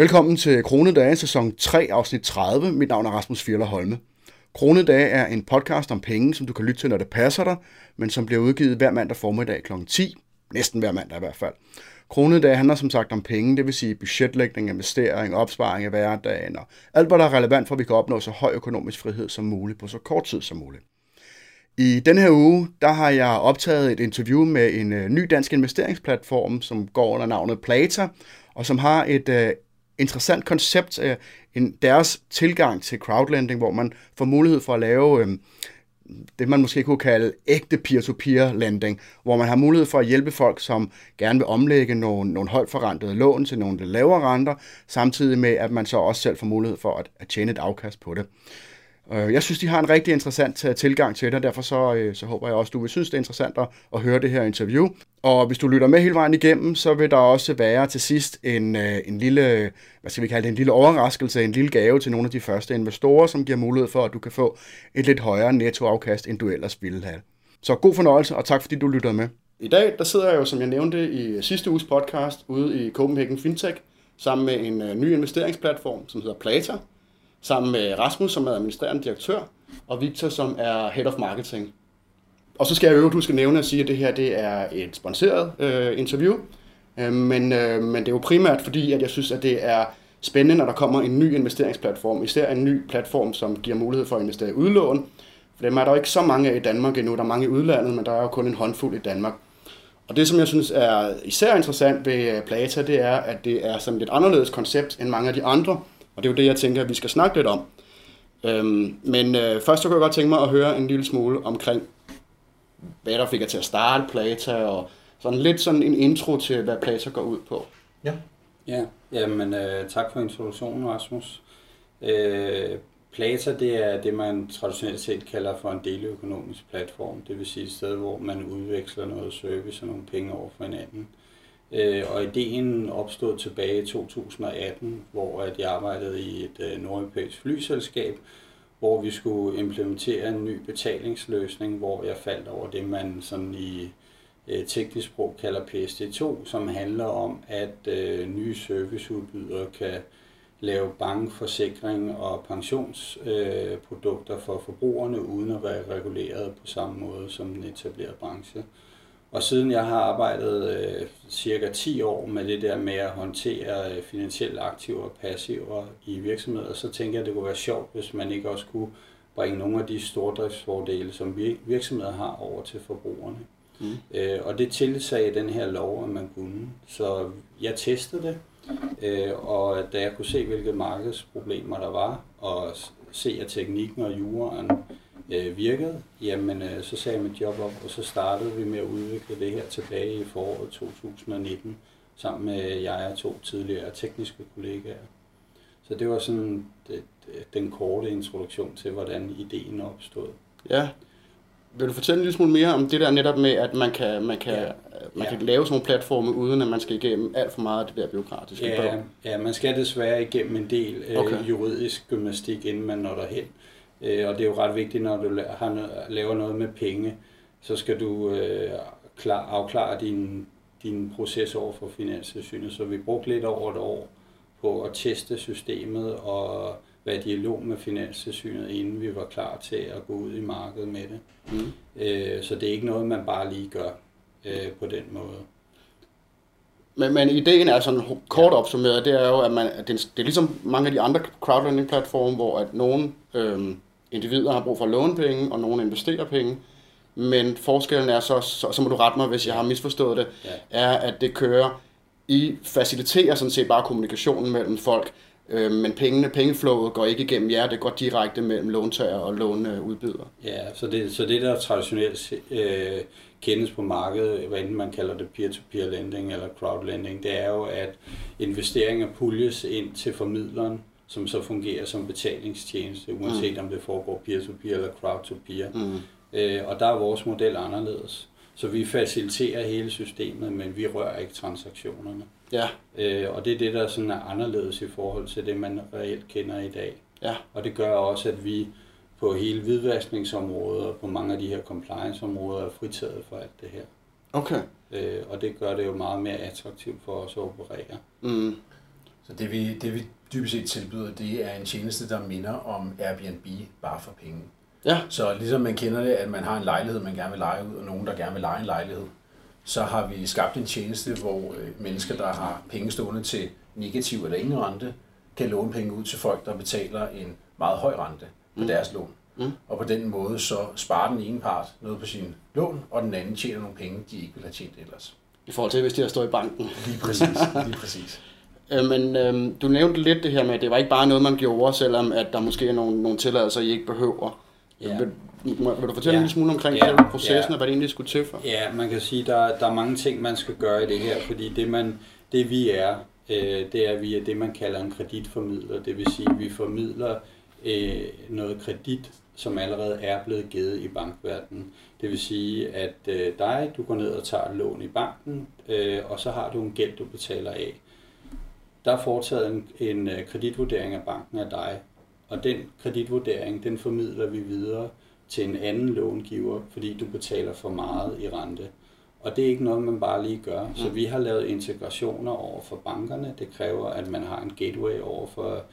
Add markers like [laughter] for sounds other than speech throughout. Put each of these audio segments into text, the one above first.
Velkommen til Kronedage, sæson 3, afsnit 30. Mit navn er Rasmus Fjeller Holme. Kronedage er en podcast om penge, som du kan lytte til, når det passer dig, men som bliver udgivet hver mandag formiddag kl. 10. Næsten hver mandag i hvert fald. Kronedage handler som sagt om penge, det vil sige budgetlægning, investering, opsparing af hverdagen og alt, hvad der er relevant for, at vi kan opnå så høj økonomisk frihed som muligt på så kort tid som muligt. I den her uge, der har jeg optaget et interview med en øh, ny dansk investeringsplatform, som går under navnet Plata, og som har et øh, interessant koncept øh, en, deres tilgang til crowdlending, hvor man får mulighed for at lave øh, det, man måske kunne kalde ægte peer-to-peer lending, hvor man har mulighed for at hjælpe folk, som gerne vil omlægge nogle, nogle højt forrentede lån til nogle lidt lavere renter, samtidig med, at man så også selv får mulighed for at, at tjene et afkast på det. Øh, jeg synes, de har en rigtig interessant øh, tilgang til det, og derfor så, øh, så håber jeg også, du vil synes, det er interessant at, at høre det her interview. Og hvis du lytter med hele vejen igennem, så vil der også være til sidst en, øh, en lille, hvad skal vi kalde det, en lille overraskelse, en lille gave til nogle af de første investorer, som giver mulighed for, at du kan få et lidt højere nettoafkast, end du ellers ville have. Så god fornøjelse, og tak fordi du lytter med. I dag, der sidder jeg jo, som jeg nævnte i sidste uges podcast, ude i Copenhagen Fintech, sammen med en ny investeringsplatform, som hedder Plata, sammen med Rasmus, som er administrerende direktør, og Victor, som er head of marketing. Og så skal jeg øvrigt huske at nævne at sige, at det her det er et sponsoreret øh, interview, øh, men, øh, men det er jo primært fordi, at jeg synes, at det er spændende, når der kommer en ny investeringsplatform, især en ny platform, som giver mulighed for at investere i udlån. For dem er der jo ikke så mange af i Danmark endnu, der er mange i udlandet, men der er jo kun en håndfuld i Danmark. Og det, som jeg synes er især interessant ved øh, Plata, det er, at det er sådan et lidt anderledes koncept end mange af de andre, og det er jo det, jeg tænker, at vi skal snakke lidt om. Øhm, men øh, først så kunne jeg godt tænke mig at høre en lille smule omkring, hvad der fik jer til at starte Plata, og sådan lidt sådan en intro til, hvad Plata går ud på. Ja. Ja, jamen øh, tak for introduktionen, Rasmus. Øh, Plata, det er det, man traditionelt set kalder for en deleøkonomisk platform. Det vil sige et sted, hvor man udveksler noget service og nogle penge over for hinanden. Øh, og ideen opstod tilbage i 2018, hvor at jeg arbejdede i et øh, nordeuropæisk flyselskab, hvor vi skulle implementere en ny betalingsløsning, hvor jeg faldt over det, man sådan i øh, teknisk sprog kalder PSD2, som handler om, at øh, nye serviceudbydere kan lave bankforsikring og pensionsprodukter øh, for forbrugerne, uden at være reguleret på samme måde som den etablerede branche. Og siden jeg har arbejdet øh, cirka 10 år med det der med at håndtere øh, finansielle aktiver og passiver i virksomheder, så tænker jeg, at det kunne være sjovt, hvis man ikke også kunne bringe nogle af de stordriftsfordele, som virksomheder har over til forbrugerne. Mm. Øh, og det tilsagde den her lov, at man kunne. Så jeg testede det, øh, og da jeg kunne se, hvilke markedsproblemer der var, og se, at teknikken og juraen øh, virkede, jamen øh, så sagde jeg mit job op, og så startede vi med at udvikle det her tilbage i foråret 2019, sammen med jeg og to tidligere tekniske kollegaer. Så det var sådan det, den korte introduktion til, hvordan ideen opstod. Ja. Vil du fortælle en lille smule mere om det der netop med, at man kan, man kan, ja. man ja. kan lave sådan nogle platforme, uden at man skal igennem alt for meget af det der byråkratiske? Ja, ja, man skal desværre igennem en del øh, okay. juridisk gymnastik, inden man når derhen. Øh, og det er jo ret vigtigt, når du laver noget med penge, så skal du øh, klar, afklare din, din proces over for Finanstilsynet. Så vi brugte lidt over et år på at teste systemet og være i dialog med Finanstilsynet, inden vi var klar til at gå ud i markedet med det. Mm. Øh, så det er ikke noget, man bare lige gør øh, på den måde. Men, men ideen er sådan kort opsummeret, det er jo, at man, det, det er ligesom mange af de andre crowdlending-platforme, hvor at nogen øhm, individer har brug for at låne penge, og nogen investerer penge. Men forskellen er så, så, så må du rette mig, hvis jeg har misforstået det, ja. er, at det kører i faciliterer sådan set bare kommunikationen mellem folk, øh, men pengene, pengeflowet går ikke igennem jer, det går direkte mellem låntager og låneudbyder. Ja, så det, så det der traditionelt øh, kendes på markedet, hvad enten man kalder det peer-to-peer lending eller crowdlending, det er jo, at investeringer puljes ind til formidleren, som så fungerer som betalingstjeneste, uanset mm. om det foregår peer-to-peer eller crowd-to-peer. Mm. Øh, og der er vores model anderledes. Så vi faciliterer hele systemet, men vi rører ikke transaktionerne. Ja. Øh, og det er det, der sådan er anderledes i forhold til det, man reelt kender i dag. Ja. Og det gør også, at vi på hele hvidvaskningsområdet og på mange af de her compliance-områder er fritaget for alt det her. Okay. Øh, og det gør det jo meget mere attraktivt for os at operere. Mm. Så det vi, det vi dybest set tilbyder, det er en tjeneste, der minder om Airbnb, bare for penge. Ja. Så ligesom man kender det, at man har en lejlighed, man gerne vil lege ud, og nogen, der gerne vil lege en lejlighed, så har vi skabt en tjeneste, hvor øh, mennesker, der har penge stående til negativ eller ingen rente, kan låne penge ud til folk, der betaler en meget høj rente på mm. deres lån. Mm. Og på den måde så sparer den ene part noget på sin lån, og den anden tjener nogle penge, de ikke ville have tjent ellers. I forhold til, hvis de har stået i banken. Lige præcis. Lige præcis. Øh, men øh, du nævnte lidt det her med, at det var ikke bare noget, man gjorde, selvom at der måske er nogle, nogle tilladelser, I ikke behøver. Ja. Vil, vil du fortælle ja. en lille smule omkring ja. processen, ja. og hvad det egentlig skulle til for? Ja, man kan sige, at der, der er mange ting, man skal gøre i det her, fordi det, man, det vi er, øh, det er, vi er det, man kalder en kreditformidler. Det vil sige, at vi formidler øh, noget kredit, som allerede er blevet givet i bankverdenen. Det vil sige, at øh, dig, du går ned og tager et lån i banken, øh, og så har du en gæld, du betaler af. Der er foretaget en, en øh, kreditvurdering af banken af dig, og den kreditvurdering, den formidler vi videre til en anden långiver, fordi du betaler for meget i rente. Og det er ikke noget, man bare lige gør. Så mm. vi har lavet integrationer over for bankerne. Det kræver, at man har en gateway over for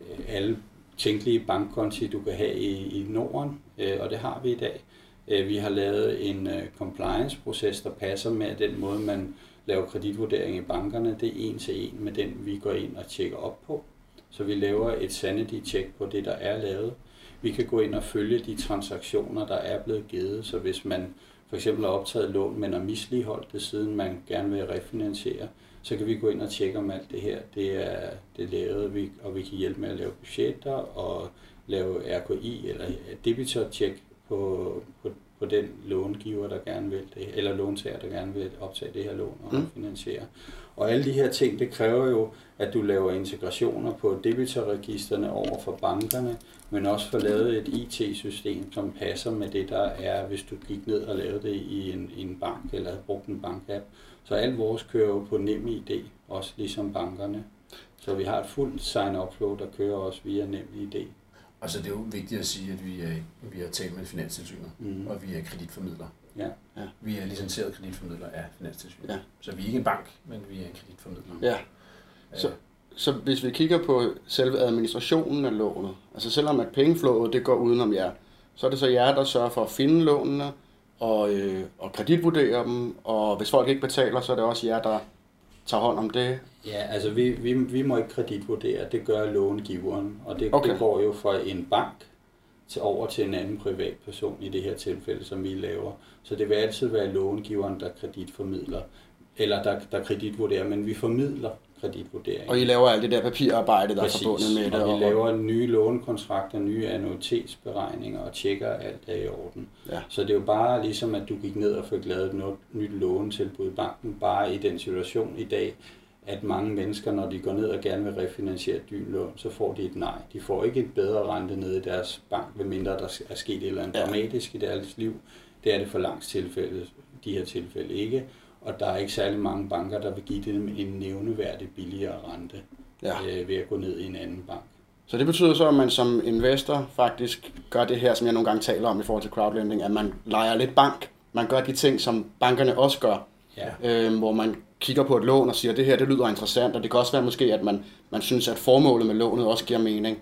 øh, alle tænkelige bankkonti, du kan have i, i Norden, øh, og det har vi i dag. Vi har lavet en compliance-proces, der passer med den måde, man laver kreditvurdering i bankerne. Det er en til en med den, vi går ind og tjekker op på. Så vi laver et sanity-check på det, der er lavet. Vi kan gå ind og følge de transaktioner, der er blevet givet. Så hvis man for eksempel har optaget lån, men har misligeholdt det, siden man gerne vil refinansiere, så kan vi gå ind og tjekke om alt det her. Det er, det er lavet, og vi kan hjælpe med at lave budgetter og lave RKI eller debitor-check på, på, på den långiver, der gerne vil det, eller låntager, der gerne vil optage det her lån og mm. finansiere. Og alle de her ting, det kræver jo, at du laver integrationer på debitorregisterne over for bankerne, men også få lavet et IT-system, som passer med det, der er, hvis du gik ned og lavede det i en, en bank, eller havde brugt en bankapp. Så alt vores kører jo på NemID, også ligesom bankerne. Så vi har et fuldt sign-up-flow, der kører også via NemID. Altså det er jo vigtigt at sige, at vi, er, vi har talt med Finanstilsynet, mm. og vi er kreditformidler. Ja. ja. Vi er licenseret kreditformidler af Finanstilsynet. Ja. Så vi er ikke en bank, men vi er en kreditformidler. Ja. Så, så hvis vi kigger på selve administrationen af lånet, altså selvom at pengeflowet det går udenom jer, så er det så jer, der sørger for at finde lånene og, øh, og kreditvurdere dem, og hvis folk ikke betaler, så er det også jer, der tager hånd om det? Ja, altså vi, vi, vi må ikke kreditvurdere, det gør långiveren, og det, okay. det går jo fra en bank til over til en anden privatperson i det her tilfælde, som vi laver. Så det vil altid være långiveren, der kreditformidler, eller der, der kreditvurderer, men vi formidler kreditvurdering. Og I laver alt det der papirarbejde, der Præcis. er forbundet med det? og vi laver nye lånekontrakter, nye annuitetsberegninger og tjekker alt er i orden. Ja. Så det er jo bare ligesom, at du gik ned og fik lavet et nyt lånetilbud i banken, bare i den situation i dag, at mange mennesker, når de går ned og gerne vil refinansiere et lån, så får de et nej. De får ikke et bedre rente nede i deres bank, medmindre der er sket et eller andet ja. dramatisk i deres liv. Det er det for langt tilfælde, de her tilfælde ikke og der er ikke særlig mange banker, der vil give dem en nævneværdig billigere rente ja. øh, ved at gå ned i en anden bank. Så det betyder så, at man som investor faktisk gør det her, som jeg nogle gange taler om i forhold til crowdlending, at man leger lidt bank. Man gør de ting, som bankerne også gør. Ja. Øh, hvor man kigger på et lån og siger, at det her det lyder interessant, og det kan også være måske, at man, man synes, at formålet med lånet også giver mening.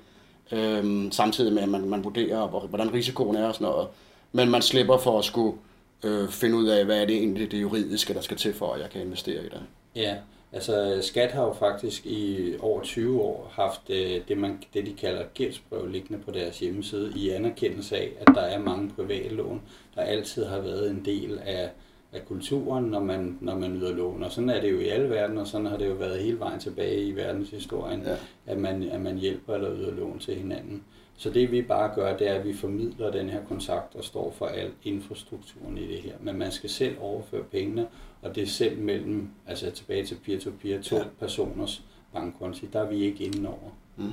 Øh, samtidig med, at man, man vurderer, hvordan risikoen er og sådan noget. Men man slipper for at skulle øh, finde ud af, hvad er det egentlig det juridiske, der skal til for, at jeg kan investere i det. Ja, altså Skat har jo faktisk i over 20 år haft øh, det, man, det, de kalder gældsbrev liggende på deres hjemmeside i anerkendelse af, at der er mange private lån, der altid har været en del af, af kulturen, når man, når man yder lån. Og sådan er det jo i alle verden, og sådan har det jo været hele vejen tilbage i verdenshistorien, ja. at, man, at man hjælper eller yder lån til hinanden. Så det vi bare gør, det er, at vi formidler den her kontakt og står for al infrastrukturen i det her. Men man skal selv overføre pengene, og det er selv mellem, altså tilbage til peer-to-peer, to ja. personers bankkonti. Der er vi ikke inde over. Mm.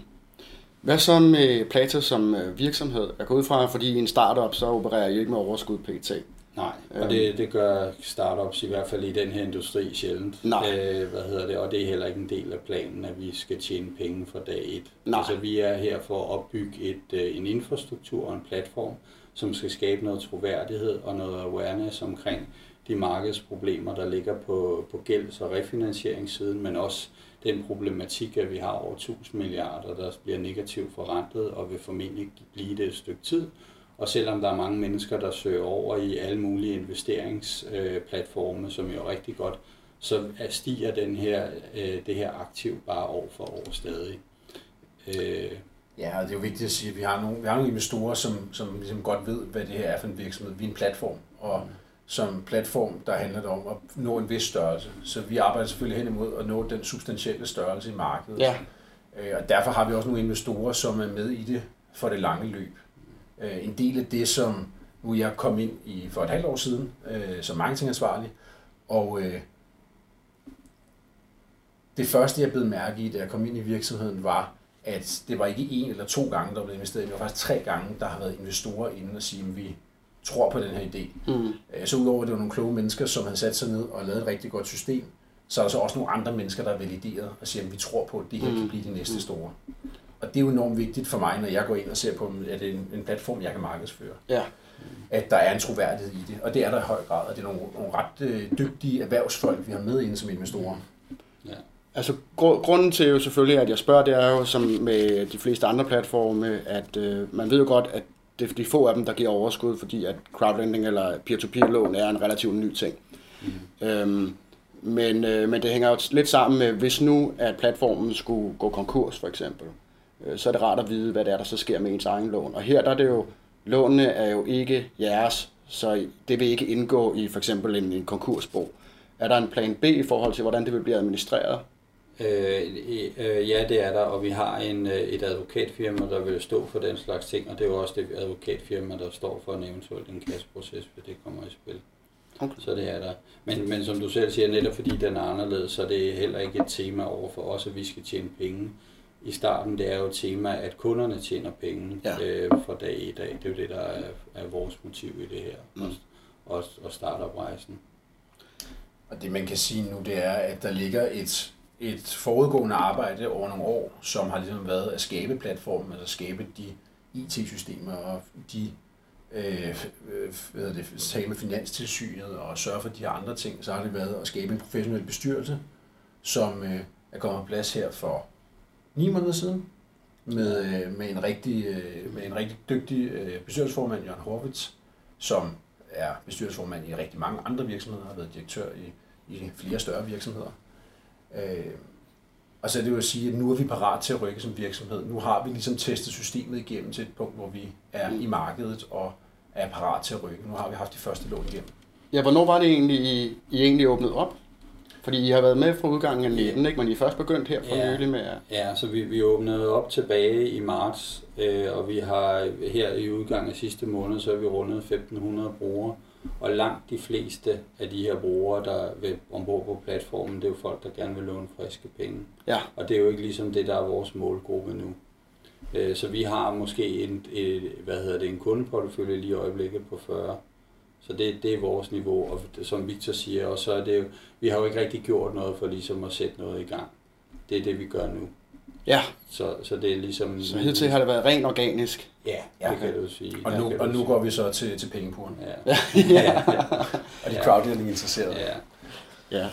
Hvad så med Plata som øh, virksomhed? Jeg går ud fra, fordi i en startup, så opererer I ikke med overskud pt. Nej, og øhm. det, det gør startups i hvert fald i den her industri sjældent. Nej. Øh, hvad hedder det? Og det er heller ikke en del af planen, at vi skal tjene penge fra dag et. Nej. Altså vi er her for at opbygge et, øh, en infrastruktur og en platform, som skal skabe noget troværdighed og noget awareness omkring de markedsproblemer, der ligger på, på gælds- og refinansieringssiden, men også den problematik, at vi har over 1000 milliarder, der bliver negativt forrentet og vil formentlig blive det et stykke tid. Og selvom der er mange mennesker, der søger over i alle mulige investeringsplatforme, som jo er rigtig godt, så stiger den her, øh, det her aktiv bare år for år stadig. Øh. Ja, og det er jo vigtigt at sige, at vi har nogle, vi har nogle investorer, som, som ligesom godt ved, hvad det her er for en virksomhed. Vi er en platform, og som platform, der handler det om at nå en vis størrelse. Så vi arbejder selvfølgelig hen imod at nå den substantielle størrelse i markedet. Ja. Øh, og derfor har vi også nogle investorer, som er med i det for det lange løb. Øh, en del af det, som nu jeg kom ind i for et halvt år siden øh, som marketingansvarlig, og øh, det første, jeg blev mærke i, da jeg kom ind i virksomheden, var, at det var ikke en eller to gange, der blev investeret. Det var faktisk tre gange, der har været investorer inde og sige, at vi tror på den her idé. Mm. Så udover at det var nogle kloge mennesker, som havde sat sig ned og lavet et rigtig godt system, så er der så også nogle andre mennesker, der er valideret og siger, at vi tror på, at det her kan mm. blive de næste mm. store. Og det er jo enormt vigtigt for mig, når jeg går ind og ser på, at det er en, en platform, jeg kan markedsføre. Ja. At der er en troværdighed i det, og det er der i høj grad, og det er nogle, nogle ret øh, dygtige erhvervsfolk, vi har med inde som investorer. Ja. Altså gr- grunden til jo selvfølgelig, at jeg spørger, det er jo som med de fleste andre platforme, at øh, man ved jo godt, at det er de få af dem, der giver overskud, fordi at crowdlending eller peer-to-peer-lån er en relativt ny ting. Mm. Øhm, men, øh, men det hænger jo lidt sammen med, hvis nu at platformen skulle gå konkurs for eksempel, så er det rart at vide, hvad det er, der så sker med ens egen lån. Og her der er det jo, lånene er jo ikke jeres, så det vil ikke indgå i for eksempel en, en konkursbo. Er der en plan B i forhold til, hvordan det vil blive administreret? Øh, øh, ja, det er der, og vi har en, øh, et advokatfirma, der vil stå for den slags ting, og det er jo også det advokatfirma, der står for en eventuel en kasseproces, hvis det kommer i spil. Okay. Så det er der. Men, men som du selv siger, netop fordi den er anderledes, så det er heller ikke et tema over for os, at vi skal tjene penge. I starten det er jo et tema, at kunderne tjener penge ja. øh, fra dag i dag. Det er jo det, der er, er vores motiv i det her. Mm. Og, og, startup-rejsen. Og det man kan sige nu, det er, at der ligger et et forudgående arbejde over nogle år, som har ligesom været at skabe platformen, altså skabe de IT-systemer og de øh, hvad hedder det, tale med finanstilsynet og sørge for de her andre ting, så har det været at skabe en professionel bestyrelse, som øh, er kommet på plads her for ni måneder siden, med, øh, med, en rigtig, øh, med en rigtig dygtig øh, bestyrelsesformand, Jørgen Horvitz, som er bestyrelsesformand i rigtig mange andre virksomheder, har været direktør i, i flere større virksomheder. Øh, og så er det jo at sige, at nu er vi parat til at rykke som virksomhed. Nu har vi ligesom testet systemet igennem til et punkt, hvor vi er i markedet og er parat til at rykke. Nu har vi haft de første lån igennem. Ja, hvornår var det egentlig, I, I egentlig åbnet op? Fordi I har været med fra udgangen af 19, ikke? men I er først begyndt her for ja. nylig med... Ja, så vi, vi åbnede op tilbage i marts, øh, og vi har her i udgangen af sidste måned, så har vi rundet 1500 brugere. Og langt de fleste af de her brugere, der vil ombord på platformen, det er jo folk, der gerne vil låne friske penge. Ja. Og det er jo ikke ligesom det, der er vores målgruppe nu. Øh, så vi har måske en, et, hvad hedder det, en kundeportefølje lige i øjeblikket på 40. Så det, det er vores niveau, og som Victor siger, og så er det jo, vi har jo ikke rigtig gjort noget for ligesom at sætte noget i gang. Det er det, vi gør nu. Ja. Så, så det er ligesom... Så hidtil har det været rent organisk? Ja, ja. det kan du sige. Og nu, og nu går vi så til, til pengepuren. Ja. [laughs] ja. ja. [laughs] og de crowdfunding interesserede. Ja. ja.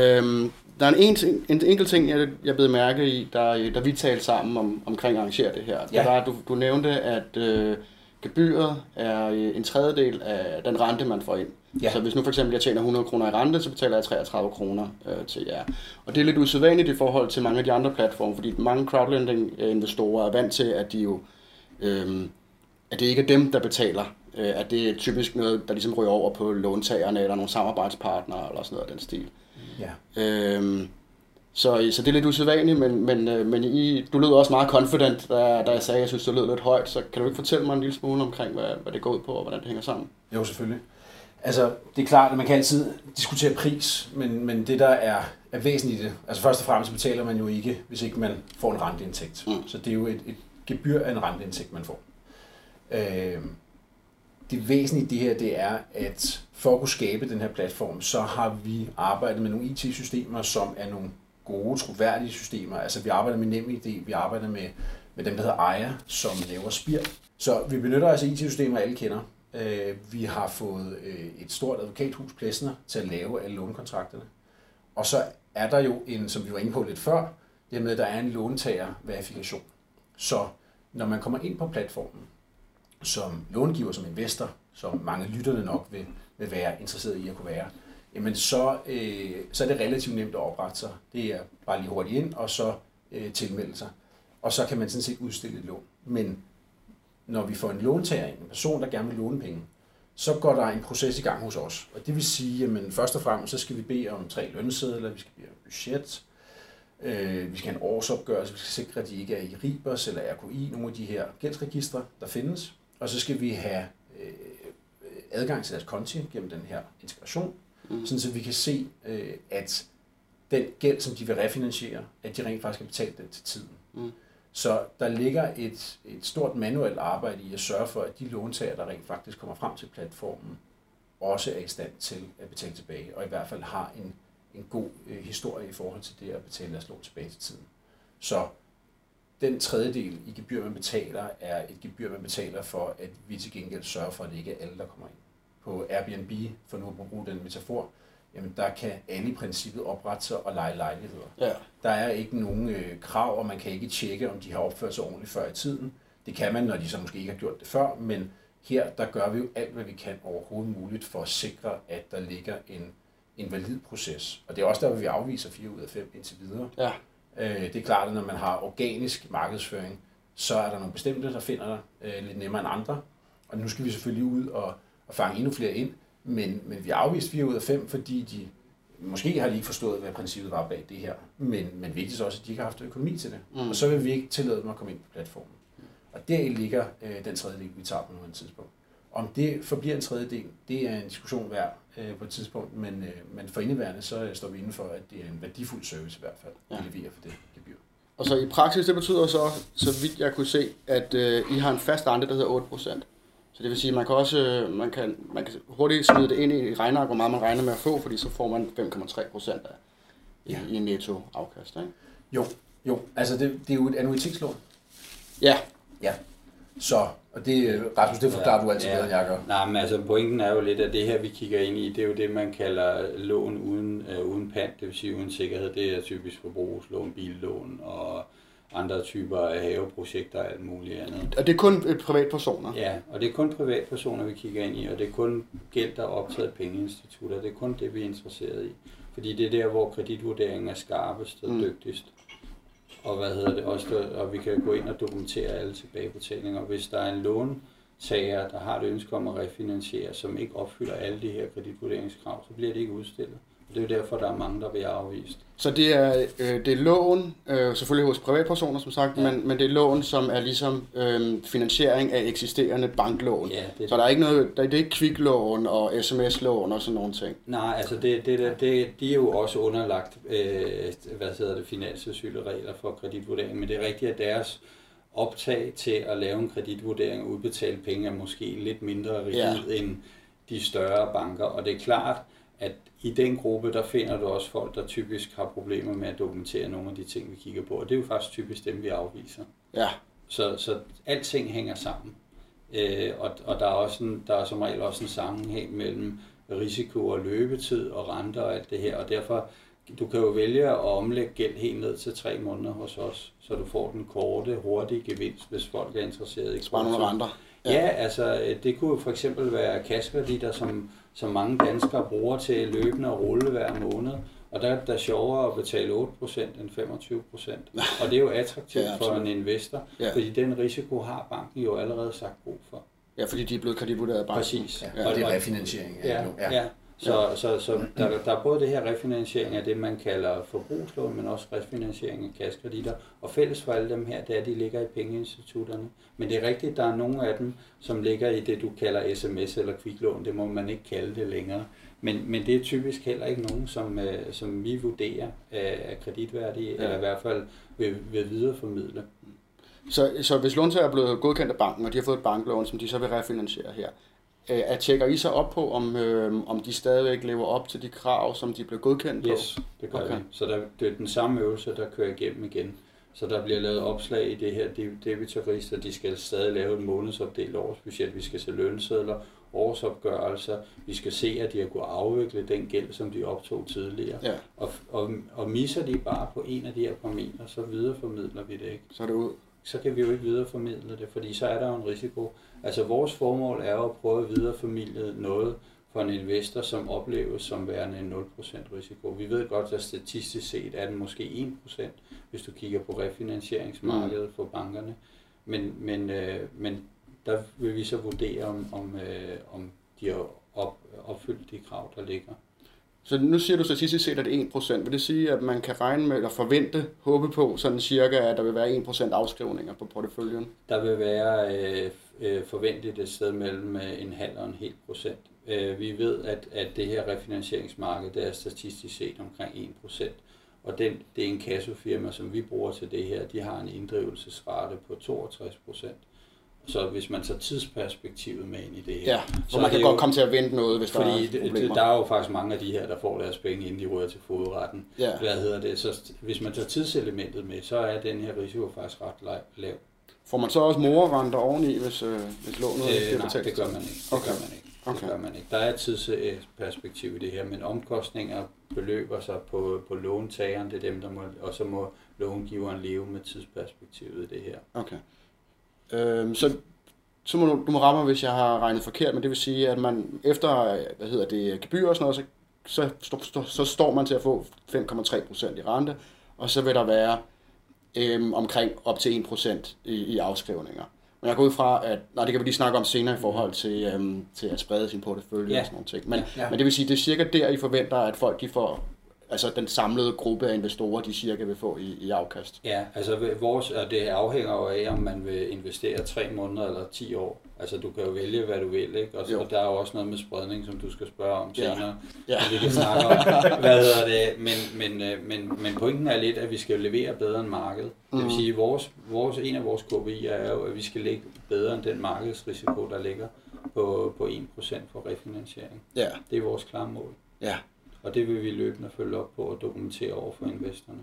Øhm, der er en, en, en enkelt ting, jeg, jeg blev mærke i, da, da vi talte sammen om, omkring at arrangere det her. Ja. Det var, du, du nævnte, at øh, gebyret er en tredjedel af den rente, man får ind. Ja. Så hvis nu for eksempel jeg tjener 100 kroner i rente, så betaler jeg 33 kroner øh, til jer. Og det er lidt usædvanligt i forhold til mange af de andre platforme, fordi mange crowdlending-investorer er vant til, at de jo, øh, at det ikke er dem, der betaler. Øh, at det er typisk noget, der ligesom ryger over på låntagerne eller nogle samarbejdspartnere eller sådan noget af den stil. Ja. Øh, så, så det er lidt usædvanligt, men, men, øh, men I, du lød også meget confident, da, da jeg sagde, at jeg synes, du lød lidt højt. Så kan du ikke fortælle mig en lille smule omkring, hvad, hvad det går ud på, og hvordan det hænger sammen? Jo, selvfølgelig. Altså, det er klart, at man kan altid diskutere pris, men, men det, der er, er væsentligt i det, altså først og fremmest betaler man jo ikke, hvis ikke man får en renteindtægt. Mm. Så det er jo et, et gebyr af en renteindtægt, man får. Øh, det væsentlige i det her, det er, at for at kunne skabe den her platform, så har vi arbejdet med nogle IT-systemer, som er nogle gode, troværdige systemer. Altså vi arbejder med NemID, vi arbejder med, med dem, der hedder Aya, som laver spir. Så vi benytter altså IT-systemer, alle kender. Øh, vi har fået øh, et stort advokathus, Plessner, til at lave alle lånekontrakterne. Og så er der jo en, som vi var inde på lidt før, det med, at der er en låntager-verifikation. Så når man kommer ind på platformen, som långiver, som investor, som mange lytterne nok vil, vil være interesseret i at kunne være, jamen så, øh, så er det relativt nemt at oprette sig. Det er bare lige hurtigt ind, og så øh, tilmelde sig. Og så kan man sådan set udstille et lån. Men når vi får en låntager ind, en person, der gerne vil låne penge, så går der en proces i gang hos os. Og det vil sige, at først og fremmest så skal vi bede om tre lønsedler, vi skal bede om budget, øh, vi skal have en årsopgørelse, vi skal sikre, at de ikke er i RIBERS eller RKI, nogle af de her gældsregistre, der findes. Og så skal vi have øh, adgang til deres konti gennem den her integration, mm. sådan så vi kan se, øh, at den gæld, som de vil refinansiere, at de rent faktisk har betalt den til tiden. Mm. Så der ligger et, et stort manuelt arbejde i at sørge for, at de låntager, der rent faktisk kommer frem til platformen, også er i stand til at betale tilbage, og i hvert fald har en, en god øh, historie i forhold til det at betale deres lån tilbage til tiden. Så den tredjedel i gebyr, man betaler, er et gebyr, man betaler for, at vi til gengæld sørger for, at det ikke er alle, der kommer ind. På Airbnb, for nu at bruge den metafor, jamen der kan alle i princippet oprette sig og lege lejligheder. Ja. Der er ikke nogen øh, krav, og man kan ikke tjekke, om de har opført sig ordentligt før i tiden. Det kan man, når de så måske ikke har gjort det før, men her der gør vi jo alt, hvad vi kan overhovedet muligt for at sikre, at der ligger en, en valid proces. Og det er også der, vi afviser 4 ud af 5 indtil videre. Ja. Øh, det er klart, at når man har organisk markedsføring, så er der nogle bestemte, der finder dig øh, lidt nemmere end andre. Og nu skal vi selvfølgelig ud og, og fange endnu flere ind. Men, men vi har afvist 4 ud af 5, fordi de måske har de ikke forstået, hvad princippet var bag det her. Men, men vigtigst også, at de ikke har haft økonomi til det. Mm. Og så vil vi ikke tillade dem at komme ind på platformen. Og der ligger øh, den tredje del, vi tager på nuværende tidspunkt. Om det forbliver en tredje del, det er en diskussion værd øh, på et tidspunkt, men, øh, men for indeværende, så står vi inden for, at det er en værdifuld service i hvert fald, ja. vi leverer for det gebyr. Og så i praksis, det betyder så, så vidt jeg kunne se, at øh, I har en fast rente, der hedder 8%. Så det vil sige, at man kan også øh, man kan, man kan hurtigt smide det ind i regneark, hvor meget man regner med at få, fordi så får man 5,3 procent af i, ja. i netto afkast. Ikke? Jo, jo. Altså det, det er jo et annuitetslån. Ja. Ja. Så, og det, Rasmus, det forklarer ja, du altid ja. bedre, end jeg gør. Nej, men altså pointen er jo lidt, at det her, vi kigger ind i, det er jo det, man kalder lån uden, øh, uden pant, det vil sige uden sikkerhed. Det er typisk forbrugslån, billån og andre typer af haveprojekter og alt muligt andet. Og det er kun privatpersoner? Ja, og det er kun privatpersoner, vi kigger ind i, og det er kun gæld, der er optaget pengeinstitutter. Det er kun det, vi er interesseret i. Fordi det er der, hvor kreditvurderingen er skarpest og mm. dygtigst. Og hvad hedder det også, der, og vi kan gå ind og dokumentere alle tilbagebetalinger. Hvis der er en låntager, der har et ønske om at refinansiere, som ikke opfylder alle de her kreditvurderingskrav, så bliver det ikke udstillet. Det er jo derfor, der er mange, der bliver afvist. Så det er, øh, det er lån, øh, selvfølgelig hos privatpersoner som sagt, ja. men, men det er lån, som er ligesom øh, finansiering af eksisterende banklån. Ja, det, så der er ikke noget, der, det er ikke kviklån og sms-lån og sådan nogle ting. Nej, altså det, det, det, de er jo også underlagt, øh, hvad hedder det, regler for kreditvurdering, men det er rigtigt, at deres optag til at lave en kreditvurdering og udbetale penge er måske lidt mindre rigid ja. end de større banker, og det er klart, at i den gruppe, der finder du også folk, der typisk har problemer med at dokumentere nogle af de ting, vi kigger på. Og det er jo faktisk typisk dem, vi afviser. Ja. Så, så alting hænger sammen. Øh, og, og der er, også en, der er som regel også en sammenhæng mellem risiko og løbetid og renter og alt det her. Og derfor, du kan jo vælge at omlægge gæld helt ned til tre måneder hos os, så du får den korte, hurtige gevinst, hvis folk er interesseret i Spare nogle renter. Ja. ja, altså det kunne for eksempel være kassekreditter, som som mange danskere bruger til løbende at rulle hver måned. Og der er det sjovere at betale 8% end 25%. Og det er jo attraktivt ja, for en investor, ja. fordi den risiko har banken jo allerede sagt god for. Ja, fordi de er blevet kreditvurderet af banken. Præcis. Ja, og det er refinansiering. Ja, ja. ja. Så, ja. så, så der, der er både det her refinansiering af det, man kalder forbrugslån, men også refinansiering af kaskreditter. Og fælles for alle dem her, det er, at de ligger i pengeinstitutterne. Men det er rigtigt, der er nogle af dem, som ligger i det, du kalder sms eller kviklån. Det må man ikke kalde det længere. Men, men det er typisk heller ikke nogen, som, øh, som vi vurderer er kreditværdige, ja. eller i hvert fald vil, vil videreformidle. Så, så hvis låntager er blevet godkendt af banken, og de har fået et banklån, som de så vil refinansiere her, Øh, at tjekker I så op på, om, øh, om de stadigvæk lever op til de krav, som de blev godkendt på? Yes, det gør okay. vi. Så der, det er den samme øvelse, der kører igennem igen. Så der bliver lavet opslag i det her debitorregister. De skal stadig lave et månedsopdelt årsbudget. Vi skal se lønsedler, årsopgørelser. Vi skal se, at de har kunnet afvikle den gæld, som de optog tidligere. Ja. Og, og, og misser de bare på en af de her parametre, så videreformidler vi det ikke. Så er det ud. Så kan vi jo ikke videreformidle det, fordi så er der jo en risiko. Altså vores formål er jo at prøve at videreformidle noget for en investor, som opleves som værende en 0% risiko. Vi ved godt, at statistisk set er den måske 1%, hvis du kigger på refinansieringsmarkedet for bankerne. Men, men, øh, men der vil vi så vurdere, om, om, øh, om de har op, opfyldt de krav, der ligger. Så nu siger du statistisk set, at det 1%. Vil det sige, at man kan regne med, eller forvente, håbe på, sådan cirka, at der vil være 1% afskrivninger på porteføljen? Der vil være øh, øh, forventeligt et sted mellem øh, en halv og en hel procent. Øh, vi ved, at, at det her refinansieringsmarked, det er statistisk set omkring 1%. Og den, det er en kassofirma, som vi bruger til det her, de har en inddrivelsesrate på 62 procent. Så hvis man tager tidsperspektivet med ind i det her, Ja, så man kan det godt jo- komme til at vente noget, hvis fordi der er det, det, problemer. der er jo faktisk mange af de her, der får deres penge, inden de rører til fodretten. Ja. Hvad hedder det? Så hvis man tager tidselementet med, så er den her risiko faktisk ret la- lav. Får man så også morerenter oveni, hvis, øh, hvis lånet ikke Øh, bliver nej, betalt? det gør man ikke. Det Okay. gør man ikke. Det Okay. gør man ikke. Der er et tidsperspektiv i det her, men omkostninger beløber sig på, på låntageren, det er dem, der må, og så må långiveren leve med tidsperspektivet i det her. Okay. Øhm, så så må du, du må ramme mig, hvis jeg har regnet forkert, men det vil sige, at man efter, hvad hedder det, gebyr og sådan noget, så, så, så, så, står man til at få 5,3 procent i rente, og så vil der være øhm, omkring op til 1 procent i, i afskrivninger. Men jeg går ud fra, at, nej, det kan vi lige snakke om senere i forhold til, øhm, til at sprede sin portefølje Ja. og sådan nogle ting. Men, Ja. ja. men det vil sige, det er cirka der, I forventer, at folk de får, altså den samlede gruppe af investorer, de cirka vil få i, i afkast. Ja, altså vores, og det afhænger jo af, om man vil investere tre måneder eller 10 år. Altså du kan jo vælge, hvad du vil, ikke? Og, så, og der er jo også noget med spredning, som du skal spørge om Ja. senere. Ja. som vi kan snakke om. Hvad hedder det? Men, men, øh, men, men pointen er lidt, at vi skal levere bedre end markedet. Det vil Mhm. sige, vores, vores, en af vores KPI'er er jo, at vi skal ligge bedre end den markedsrisiko, der ligger på, på 1% for refinansiering. Ja, Det er vores klare mål. ja. Og det vil vi løbende følge op på og dokumentere over for investorerne.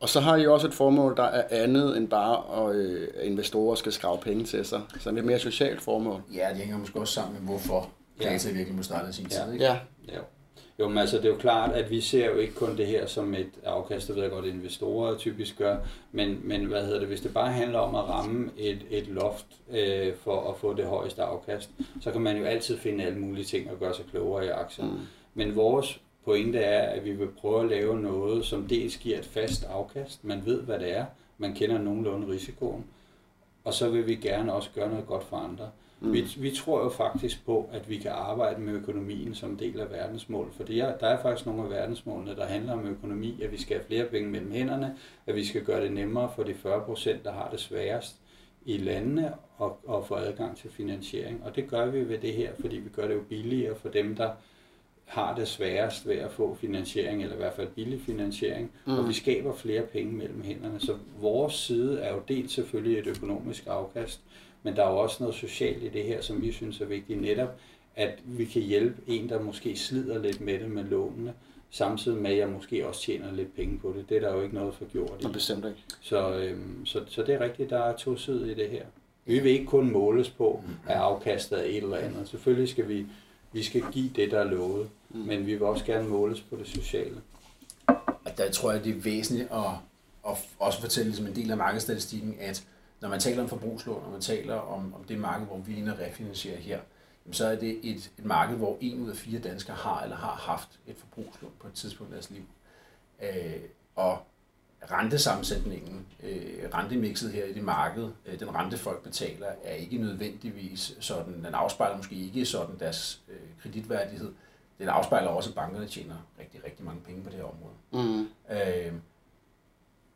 Og så har I også et formål, der er andet end bare, at øh, investorer skal skrave penge til sig. Så det er mere socialt formål. Ja, det hænger måske også sammen med, hvorfor Ja. Plata virkelig må starte sin tid. Ja. Ikke? Ja, Ja. Jo, men altså det er jo klart, at vi ser jo ikke kun det her som et afkast, det ved jeg godt, investorer typisk gør, men, men hvad hedder det, hvis det bare handler om at ramme et, et loft øh, for at få det højeste afkast, så kan man jo altid finde alle mulige ting og gøre sig klogere i aktier. Mm. Men vores pointe er, at vi vil prøve at lave noget, som dels giver et fast afkast, man ved, hvad det er, man kender nogenlunde risikoen, og så vil vi gerne også gøre noget godt for andre. Mm. Vi, vi tror jo faktisk på, at vi kan arbejde med økonomien som del af verdensmål, for der er faktisk nogle af verdensmålene, der handler om økonomi, at vi skal have flere penge mellem hænderne, at vi skal gøre det nemmere for de 40 procent, der har det sværest i landene og, og få adgang til finansiering. Og det gør vi ved det her, fordi vi gør det jo billigere for dem, der har det sværest ved at få finansiering, eller i hvert fald billig finansiering, mm. og vi skaber flere penge mellem hænderne. Så vores side er jo dels selvfølgelig et økonomisk afkast, men der er jo også noget socialt i det her, som vi synes er vigtigt netop, at vi kan hjælpe en, der måske slider lidt med det med lånene, samtidig med, at jeg måske også tjener lidt penge på det. Det er der jo ikke noget for gjort i. bestemt ikke. Så, øhm, så, så det er rigtigt, der er to sider i det her. Vi vil ikke kun måles på, at afkastet er et eller andet. Selvfølgelig skal vi, vi skal give det, der er lovet, Mm. men vi vil også gerne måles på det sociale. Og der tror jeg, det er væsentligt at, at også fortælle som en del af markedsstatistikken, at når man taler om forbrugslån, når man taler om, om det marked, hvor vi er inde og her, jamen så er det et, et marked, hvor en ud af fire danskere har eller har haft et forbrugslån på et tidspunkt i deres liv. Øh, og rentesammensætningen, øh, rentemixet her i det marked, øh, den rente folk betaler, er ikke nødvendigvis sådan, den afspejler måske ikke sådan deres øh, kreditværdighed. Den afspejler også, at bankerne tjener rigtig, rigtig mange penge på det her område. Mm. Øh,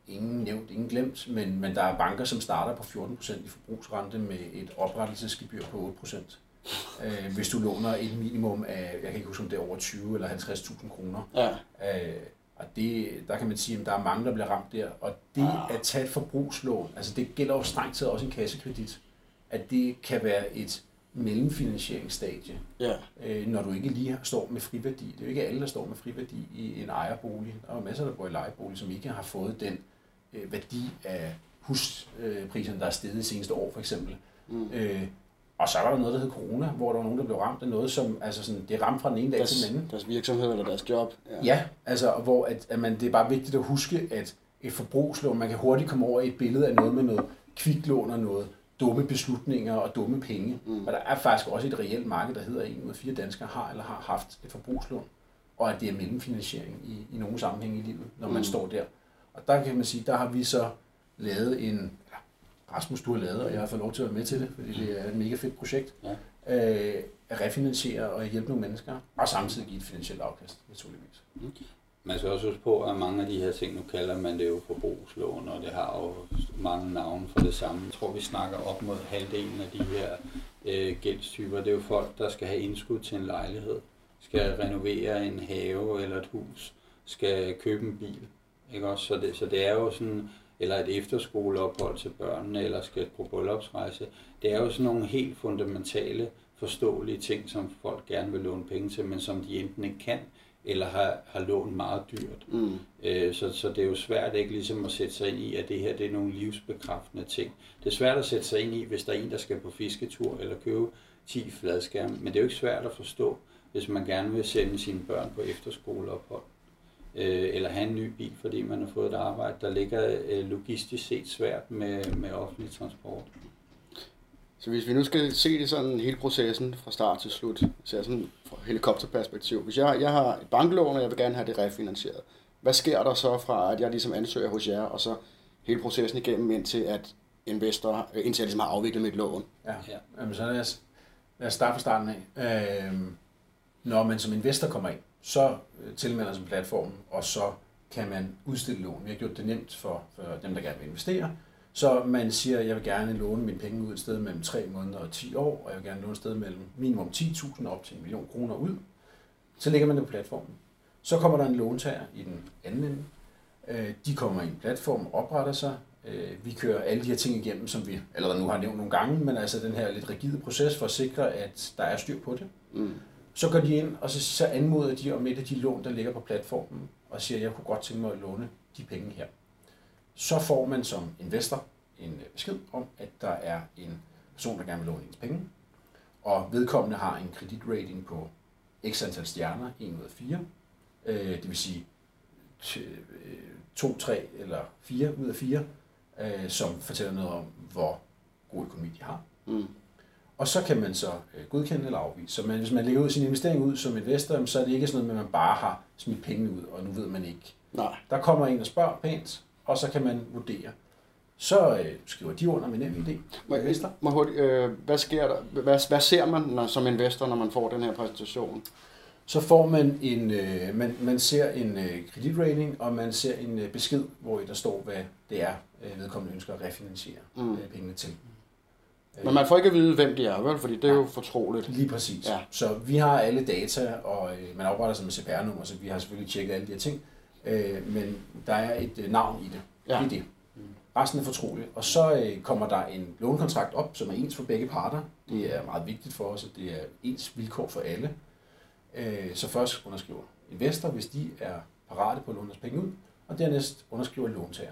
ingen nævnt, ingen glemt, men, men der er banker, som starter på 14% i forbrugsrente med et oprettelsesgebyr på 8%. Øh, hvis du låner et minimum af, jeg kan ikke huske om det er over 20 eller 50.000 kroner. Ja, Øh, og det, der kan man sige, at der er mange, der bliver ramt der. Og det at tage et forbrugslån, altså det gælder jo strengt taget også en kassekredit, at det kan være et mellemfinansieringsstadie, ja, øh, når du ikke lige står med friværdi. Det er jo ikke alle, der står med friværdi i en ejerbolig. Der er jo masser, der bor i lejebolig, som ikke har fået den øh, værdi af huspriserne, der er steget de seneste år, for eksempel. Mm. Øh, Og så var der noget, der hed corona, hvor der var nogen, der blev ramt af noget, som altså sådan, det ramte fra den ene dag deres, til den anden. deres virksomhed eller deres job. Ja, altså hvor at, at man, det er bare vigtigt at huske, at et forbrugslån, man kan hurtigt komme over i et billede af noget med noget kviklån og noget dumme beslutninger og dumme penge. Mm. Og der er faktisk også et reelt marked, der hedder, at en ud af fire danskere har eller har haft et forbrugslån, og at det er mellemfinansiering i, i nogle sammenhænge i livet, når man mm. står der. Og der kan man sige, der har vi så lavet en, Rasmus, du har lavet, og jeg har fået lov til at være med til det, fordi det er et mega fedt projekt, ja. øh, at refinansiere og hjælpe nogle mennesker, og samtidig give et finansielt afkast, naturligvis. Mm. Man skal også huske på, at mange af de her ting, nu kalder man det jo forbrugslån, og det har jo mange navne for det samme. Jeg tror, vi snakker op mod halvdelen af de her øh, gældstyper. Det er jo folk, der skal have indskud til en lejlighed, skal renovere en have eller et hus, skal købe en bil. Ikke også? Så, det, så det er jo sådan, eller et efterskoleophold til børnene, eller skal på bryllupsrejse. Det er jo sådan nogle helt fundamentale, forståelige ting, som folk gerne vil låne penge til, men som de enten ikke kan, eller har, har lånt meget dyrt. Mm. Øh, så, så det er jo svært ikke ligesom at sætte sig ind i, at det her det er nogle livsbekræftende ting. Det er svært at sætte sig ind i, hvis der er en, der skal på fisketur eller købe 10 fladskærme, men det er jo ikke svært at forstå, hvis man gerne vil sende sine børn på efterskoleophold øh, eller have en ny bil, fordi man har fået et arbejde, der ligger øh, logistisk set svært med, med offentlig transport. Så hvis vi nu skal se det sådan hele processen fra start til slut, så sådan fra helikopterperspektiv. Hvis jeg, jeg har et banklån, og jeg vil gerne have det refinansieret, hvad sker der så fra, at jeg ligesom ansøger hos jer, og så hele processen igennem, indtil at investor, øh, indtil jeg ligesom har afviklet mit lån? Ja, ja. Jamen, så lad os, lad os starte fra starten af. Øh, når man som investor kommer ind, så øh, tilmelder sig platformen, og så kan man udstille lån. Vi har gjort det nemt for, for dem, der gerne vil investere. Så man siger, at jeg vil gerne låne mine penge ud et sted mellem 3 måneder og 10 år, og jeg vil gerne låne et sted mellem minimum 10.000 op til en million kroner ud. Så lægger man det på platformen. Så kommer der en låntager i den anden ende. Øh, de kommer i en platform, opretter sig. Øh, vi kører alle de her ting igennem, som vi allerede nu har nævnt nogle gange, men altså den her lidt rigide proces for at sikre, at der er styr på det. Mm. Så går de ind, og så, så anmoder de om et af de lån, der ligger på platformen, og siger, at jeg kunne godt tænke mig at låne de penge her så får man som investor en øh, besked om, at der er en person, der gerne vil låne ens penge, og vedkommende har en kreditrating på x antal stjerner, 1 ud af 4, øh, det vil sige 2, 3 øh, eller 4 ud af 4, som fortæller noget om, hvor god økonomi de har. Mm. Og så kan man så godkende eller afvise. Så man, hvis man lægger ud sin investering ud som investor, så er det ikke sådan noget med, at man bare har smidt penge ud, og nu ved man ikke. Nej. Der kommer en og spørger pænt, og så kan man vurdere. Så øh, skriver de under med nem idé. Må, må hurtigt, øh, hvad sker der? Hvad, hvad ser man når, som investor, når man får den her præsentation? Så får man en, øh, man, man ser en øh, kreditrating, og man ser en øh, besked, hvor der står, hvad det er, øh, vedkommende ønsker at refinansiere mm. øh, pengene til. Men man får ikke at vide, hvem de er, vel? Fordi det er ja, jo fortroligt. Lige præcis. Ja. Så vi har alle data, og øh, man opretter sig med CPR-nummer, så vi har selvfølgelig tjekket alle de her ting. Øh, men der er et øh, navn i det. Ja. Det er det. Resten er fortroligt. Og så øh, kommer der en lånekontrakt op, som er ens for begge parter. Det er meget vigtigt for os, at det er ens vilkår for alle. Øh, så først underskriver investor, hvis de er parate på at låne penge ud, og dernæst underskriver låntager.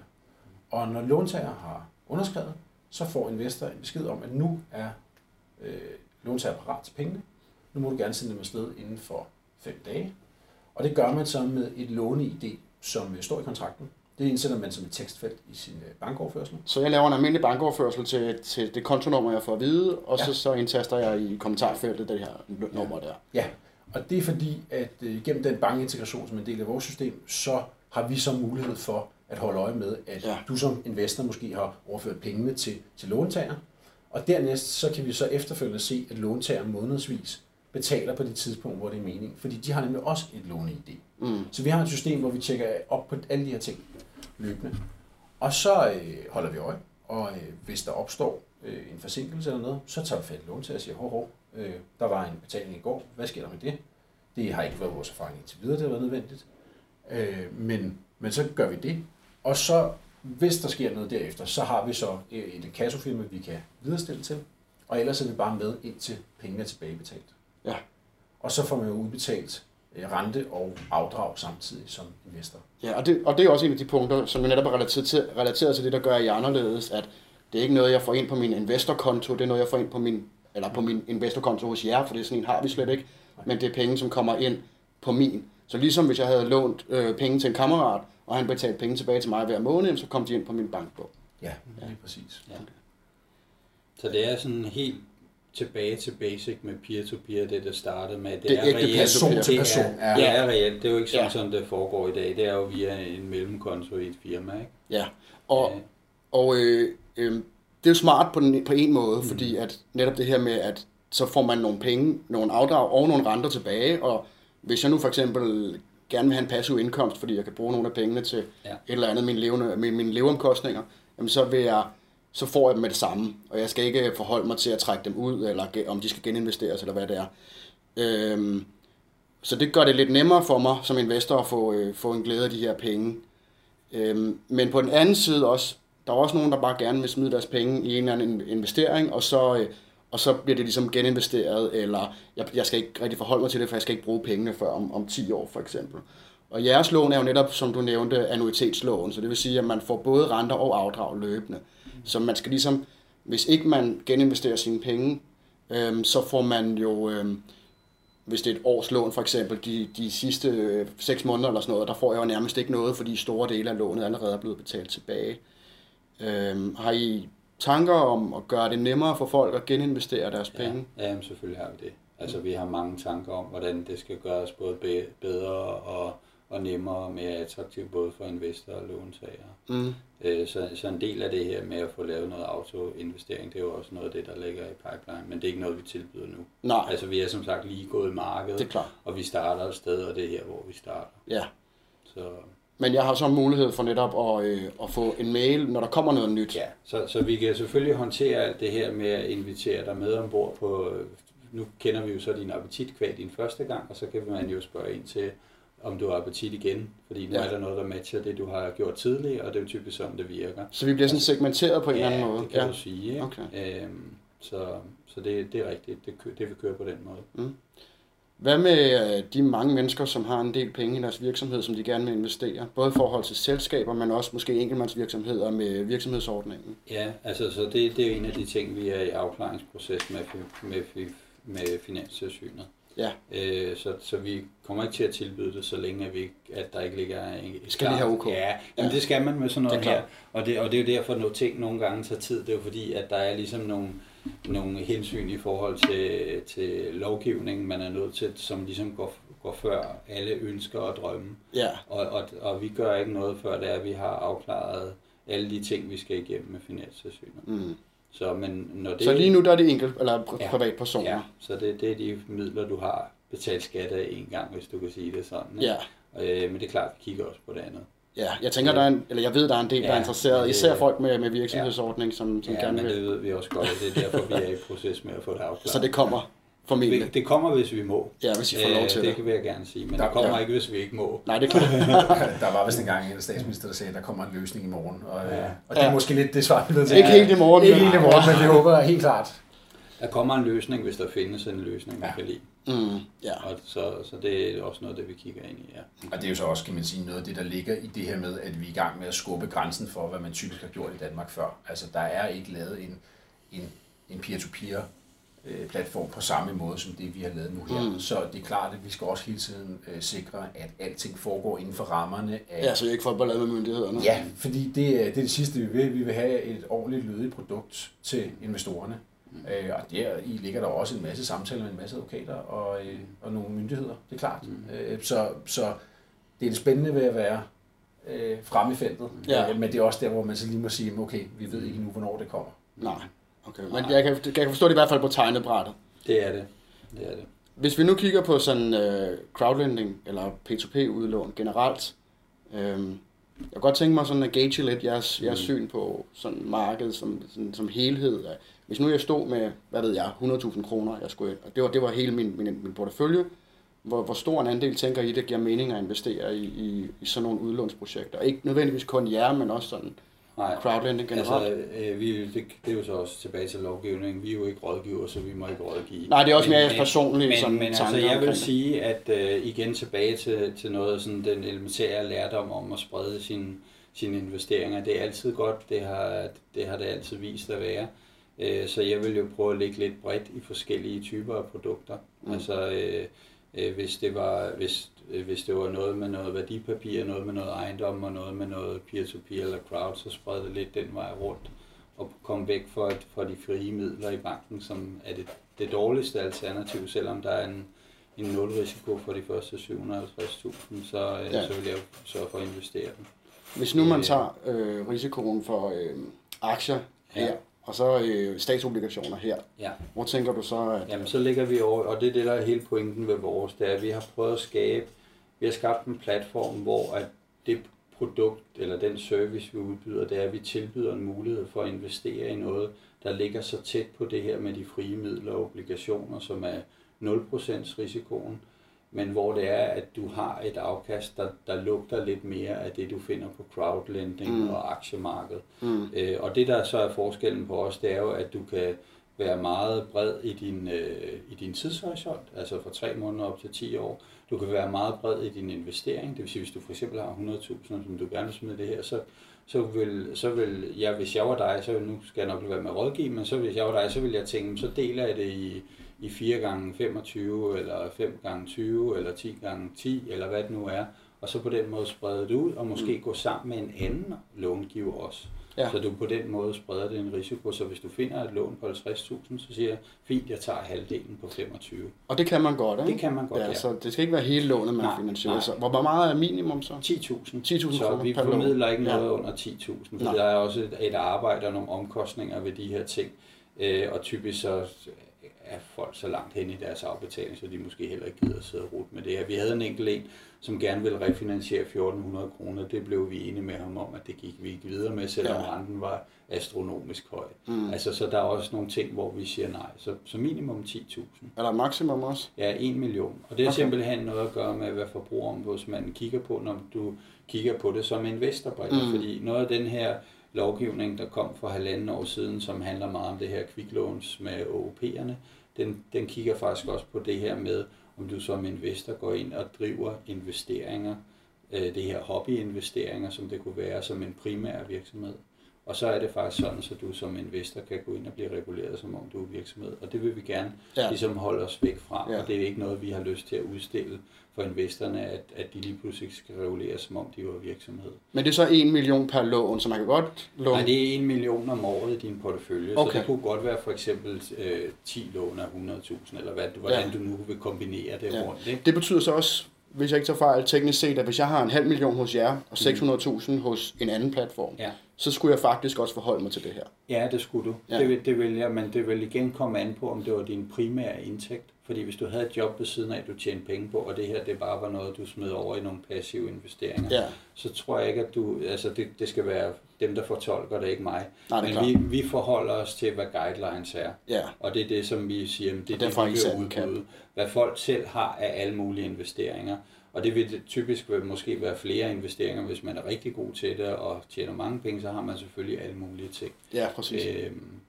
Og når låntager har underskrevet, så får investor en besked om, at nu er øh, låntager parat til pengene. Nu må du gerne sende dem afsted inden for fem dage. Og det gør man så med et låne-ID, som står i kontrakten. Det indsætter man som et tekstfelt i sin øh, bankoverførsel. Så jeg laver en almindelig bankoverførsel til, til det kontonummer, jeg får at vide, og ja. så, så indtaster jeg i kommentarfeltet det her nummer der. Ja, og det er fordi, at øh, gennem den bankintegration som en del af vores system, så har vi så mulighed for at holde øje med, at ja. du som investor måske har overført pengene til, til låntager, og dernæst så kan vi så efterfølgende se, at låntager månedsvis betaler på det tidspunkt, hvor det er mening. Fordi de har nemlig også et låne-ID. Mm. Så vi har et system, hvor vi tjekker op på alle de her ting løbende. Og så øh, holder vi øje, og øh, hvis der opstår øh, en forsinkelse eller noget, så tager vi fat i lån til at sige, hov, hov, øh, der var en betaling i går, hvad sker der med det? Det har ikke været vores erfaring indtil videre, det har været nødvendigt. Øh, men, men så gør vi det, og så hvis der sker noget derefter, så har vi så et kassofirma, vi kan viderestille til, og ellers er vi bare med indtil pengene er tilbagebetalt. Ja. Og så får man jo udbetalt øh, rente og afdrag samtidig som investor. Ja, og det, og det er også en af de punkter, som netop er relateret til, relateret til det, der gør I anderledes, at det er ikke noget, jeg får ind på min investorkonto, det er noget, jeg får ind på min eller på min investorkonto hos jer, for det er sådan en har vi slet ikke, men det er penge, som kommer ind på min. Så ligesom hvis jeg havde lånt øh, penge til en kammerat, og han betalte penge tilbage til mig hver måned, så kom de ind på min bankbog. Ja, ja. lige præcis. Ja. Så det er sådan helt tilbage til basic med peer-to-peer, det der startede med. Det, Det er ægte person til Det person, er, ja. det er reelt. Det er jo ikke sådan, Ja. som det foregår i dag. Det er jo via en mellemkonto i et firma, ikke? Ja, og, Ja. og øh, øh, det er jo smart på, den, på en måde, mm. fordi at netop det her med, at så får man nogle penge, nogle afdrag og nogle renter tilbage, og hvis jeg nu for eksempel gerne vil have en passiv indkomst, fordi jeg kan bruge nogle af pengene til Ja. et eller andet, mine, levende, mine, mine leveomkostninger, jamen så vil jeg så får jeg dem med det samme, og jeg skal ikke forholde mig til at trække dem ud, eller om de skal geninvesteres, eller hvad det er. Øhm, så det gør det lidt nemmere for mig som investor at få, øh, få en glæde af de her penge. Øhm, men på den anden side også, der er også nogen, der bare gerne vil smide deres penge i en eller anden investering, og så, øh, og så bliver det ligesom geninvesteret, eller jeg, jeg skal ikke rigtig forholde mig til det, for jeg skal ikke bruge pengene før om, om 10 år for eksempel. Og jeres lån er jo netop, som du nævnte, annuitetslån, så det vil sige, at man får både renter og afdrag løbende. Så man skal ligesom, hvis ikke man geninvesterer sine penge, øhm, så får man jo, øhm, hvis det er et års lån for eksempel, de, de sidste øh, 6 måneder eller sådan noget, der får jeg jo nærmest ikke noget, fordi store dele af lånet allerede er blevet betalt tilbage. Øhm, har I tanker om at gøre det nemmere for folk at geninvestere deres penge? Ja, jamen, selvfølgelig har vi det. Altså, vi har mange tanker om, hvordan det skal gøres både be- bedre og, og nemmere og mere attraktivt, både for investorer og låntagere. Mm. Øh, Så, så en del af det her med at få lavet noget autoinvestering, det er jo også noget af det, der ligger i pipeline, men det er ikke noget, vi tilbyder nu. Nej, Altså, vi er som sagt lige gået i markedet, det er klart. og vi starter et sted, og det er her, hvor vi starter. Ja. Så, Men jeg har så mulighed for netop at, øh, at få en mail, når der kommer noget nyt. ja, så, så vi kan selvfølgelig håndtere alt det her med at invitere dig med ombord på, nu kender vi jo så din appetit kvad din første gang, og så kan man jo spørge ind til, om du har appetit igen, fordi nu Ja. er der noget, der matcher det, du har gjort tidligere, og det er jo typisk sådan, det virker. Så vi bliver sådan segmenteret på en ja, eller anden måde. det kan ja. du sige. Ikke? Okay. Øhm, så så det, det er rigtigt, det, det vil køre på den måde. Hvad med øh, de mange mennesker, som har en del penge i deres virksomhed, som de gerne vil investere? Både i forhold til selskaber, men også måske enkeltmandsvirksomheder med virksomhedsordningen. Ja, altså så det, det er en af de ting, vi er i afklaringsproces med, med, med Finanstilsynet. Ja. Øh, så, så vi kommer ikke til at tilbyde det, så længe at, vi, ikke- at der ikke ligger en Skal de have OK? Ja, jamen det skal man med sådan noget Det er her. Og det, og det er jo derfor, at ting nogle gange tager tid. Det er jo fordi, at der er ligesom nogle, nogle hensyn i forhold til, til lovgivningen, man er nødt til, som ligesom går, går før alle ønsker og drømme. Ja, Og, og, og vi gør ikke noget før det er, at vi har afklaret alle de ting, vi skal igennem med Finanstilsynet. mm. Så, men når det, Så lige nu der er det enkelt, eller pri- Ja. privatpersoner. Ja, så det, det er de midler, du har betalt skat af en gang, hvis du kan sige det sådan. ikke? Ja. Øh, men det er klart, vi kigger også på det andet. ja. Jeg tænker, der er en, eller jeg ved, der er en del, der er Ja, interesseret, det- især folk med, med virksomhedsordning, som, som Ja, gerne vil. det ved vi også godt, og det er derfor, vi er i proces med at få det afklaret. Så det kommer formentlig. det, det kommer, hvis vi må. Ja, hvis I får lov til det. det. Vil jeg gerne sige, men Der- det kommer ja. ikke, hvis vi ikke må. Nej, det er klart. [laughs] Der var vist engang en statsminister, der sagde, at der kommer en løsning i morgen. Og, ja. Og det er Ja. måske lidt det svar, vi ved til. Ikke helt i morgen. Ikke men- helt i morgen, men vi håber helt klart. Der kommer en løsning, hvis der findes en løsning, vi Ja. kan lide. Mm, ja. Og så, så det er også noget, det vi kigger ind i, ja. Og det er jo så også, kan man sige, noget af det, der ligger i det her med, at vi er i gang med at skubbe grænsen for, hvad man typisk har gjort i Danmark før. Altså, der er ikke lavet en, en, en peer-to-peer øh, platform på samme måde som det, vi har lavet nu her. Mm. Så det er klart, at vi skal også hele tiden øh, sikre, at alting foregår inden for rammerne af... ja, så jeg ikke får ballade med myndighederne. Ja, fordi det er, det er det sidste, vi vil. Vi vil have et ordentligt lødigt produkt til investorerne. Mm. Øh, og der i ligger der også en masse samtaler med en masse advokater og, øh, og nogle myndigheder, det er klart. Mm. Øh, så, så det er det spændende ved at være øh, fremme i feltet. Ja. Øh, men det er også der, hvor man så lige må sige, okay, vi ved ikke nu, hvornår det kommer. Nej, okay. Men jeg kan, jeg kan forstå det i hvert fald på tegnebrættet. Det er det. Det er det. Hvis vi nu kigger på sådan uh, crowdlending eller P2P-udlån generelt, øhm, jeg kunne godt tænke mig sådan at gauge lidt jeres, jeres Mm. syn på sådan markedet som, sådan, som helhed. Hvis nu jeg stod med, hvad ved jeg, 100.000 kroner, jeg skulle, og det var, det var hele min, min, min portefølje, hvor, hvor stor en andel tænker I, det giver mening at investere i, i, i sådan nogle udlånsprojekter? Ikke nødvendigvis kun jer, men også sådan Nej. crowdlending generelt. Altså, øh, vi, det, det er jo så også tilbage til lovgivningen. Vi er jo ikke rådgiver, så vi må ikke rådgive. Nej, det er også mere Men- personlige men, sådan men altså, jeg vil sige, at øh, igen tilbage til, til noget af sådan den elementære lærdom om at sprede sine, sine investeringer. Det er altid godt, det har, det har det altid vist at være. Øh, så jeg vil jo prøve at lægge lidt bredt i forskellige typer af produkter. Mm. Altså øh, øh, hvis det var hvis hvis det var noget med noget værdipapir, noget med noget ejendom og noget med noget peer-to-peer eller crowd, så spredte det lidt den vej rundt og komme væk fra, fra de frie midler i banken, som er det, det dårligste alternativ, selvom der er en, en nul-risiko for de første 750.000, så, ja. så vil jeg sørge for at investere dem. Hvis nu man tager øh, risikoen for øh, aktier her, ja og så øh, statsobligationer her. Ja. Hvor tænker du så? At... Jamen, så ligger vi over, og det er det, der er hele pointen ved vores, det er, at vi har prøvet at skabe, vi har skabt en platform, hvor at det produkt eller den service, vi udbyder, det er, at vi tilbyder en mulighed for at investere i noget, der ligger så tæt på det her med de frie midler og obligationer, som er 0% risikoen men hvor det er, at du har et afkast, der, der lugter lidt mere af det, du finder på crowdlending mm. og aktiemarkedet. Mm. Øh, og det, der så er forskellen på os, det er jo, at du kan være meget bred i din, øh, i din tidshorisont, altså fra 3 måneder op til 10 år. Du kan være meget bred i din investering, det vil sige, hvis du for eksempel har 100.000, som du gerne vil smide det her, så, så vil, så vil jeg, hvis jeg var dig, så nu skal jeg nok være med at rådgive, men så hvis jeg var dig, så vil jeg tænke, så deler jeg det i i 4 gange 25 eller 5 gange 20 eller 10 gange 10 eller hvad det nu er, og så på den måde sprede det ud, og måske mm. gå sammen med en anden långiver også. Ja. Så du på den måde spreder det en risiko. Så hvis du finder et lån på 50.000, så siger jeg, fint, jeg tager halvdelen på 25. Og det kan man godt, ikke? Det kan man godt, ja. ja. Så det skal ikke være hele lånet, man nej, finansierer. Så hvor meget er minimum så? 10.000. 10.000 Så vi formidler ikke noget ja. under 10.000, for nej. der er også et, et arbejde og nogle omkostninger ved de her ting. Øh, og typisk så er folk så langt hen i deres afbetaling, så de måske heller ikke gider at sidde og rute med det her. Vi havde en enkelt en, som gerne ville refinansiere 1400 kroner. Det blev vi enige med ham om, at det gik vi ikke videre med, selvom ja. renten var astronomisk høj. Mm. Altså, så der er også nogle ting, hvor vi siger nej. Så, så minimum 10.000. Er der maksimum også? Ja, 1 million. Og det er okay. simpelthen noget at gøre med, hvad forbrugerombudsmanden kigger på, når du kigger på det som investorbrikker. Mm. Fordi noget af den her lovgivning, der kom for halvanden år siden, som handler meget om det her kviklåns med OOP'erne, den, den kigger faktisk også på det her med, om du som investor går ind og driver investeringer, øh, det her hobbyinvesteringer, som det kunne være som en primær virksomhed. Og så er det faktisk sådan, så du som investor kan gå ind og blive reguleret, som om du er virksomhed. Og det vil vi gerne ja. ligesom holde os væk fra. Ja. Og det er ikke noget, vi har lyst til at udstille for investorerne, at, at de lige pludselig skal reguleres, som om de var virksomhed. Men det er så 1 million per lån, så man kan godt låne? Nej, det er 1 million om året i din portefølje. Okay. Så det kunne godt være for eksempel øh, 10 lån af 100.000, eller hvad, hvordan ja. du nu vil kombinere det ja. rundt. Ikke? Det betyder så også, hvis jeg ikke tager fejl, teknisk set, at hvis jeg har en halv million hos jer, og 600.000 mm. hos en anden platform, ja. så skulle jeg faktisk også forholde mig til det her. Ja, det skulle du. Ja. Det, det vil jeg, men det vil igen komme an på, om det var din primære indtægt. Fordi hvis du havde et job ved siden af, du tjente penge på, og det her det bare var noget, du smed over i nogle passive investeringer, ja. så tror jeg ikke, at du, altså det, det skal være dem, der fortolker det, ikke mig. Nej, det Men vi, vi forholder os til, hvad guidelines er. Ja. Og det er det, som vi siger, det er det, vi vil udbyde. Hvad folk selv har af alle mulige investeringer. Og det vil typisk måske være flere investeringer, hvis man er rigtig god til det og tjener mange penge, så har man selvfølgelig alle mulige ting. Ja, præcis. Øhm,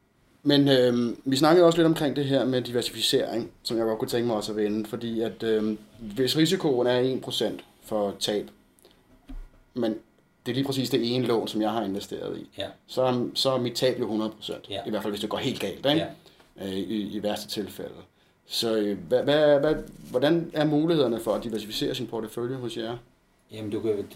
men øh, vi snakkede også lidt omkring det her med diversificering, som jeg godt kunne tænke mig også at vende, fordi at øh, hvis risikoen er 1% for tab, men det er lige præcis det ene lån, som jeg har investeret i, ja. så, så er mit tab jo 100%, ja. i hvert fald hvis det går helt galt, ikke? Ja. Øh, i, i værste tilfælde. Så øh, hvad, hvad, hvad, hvordan er mulighederne for at diversificere sin portefølje hos jer? Jamen, du kan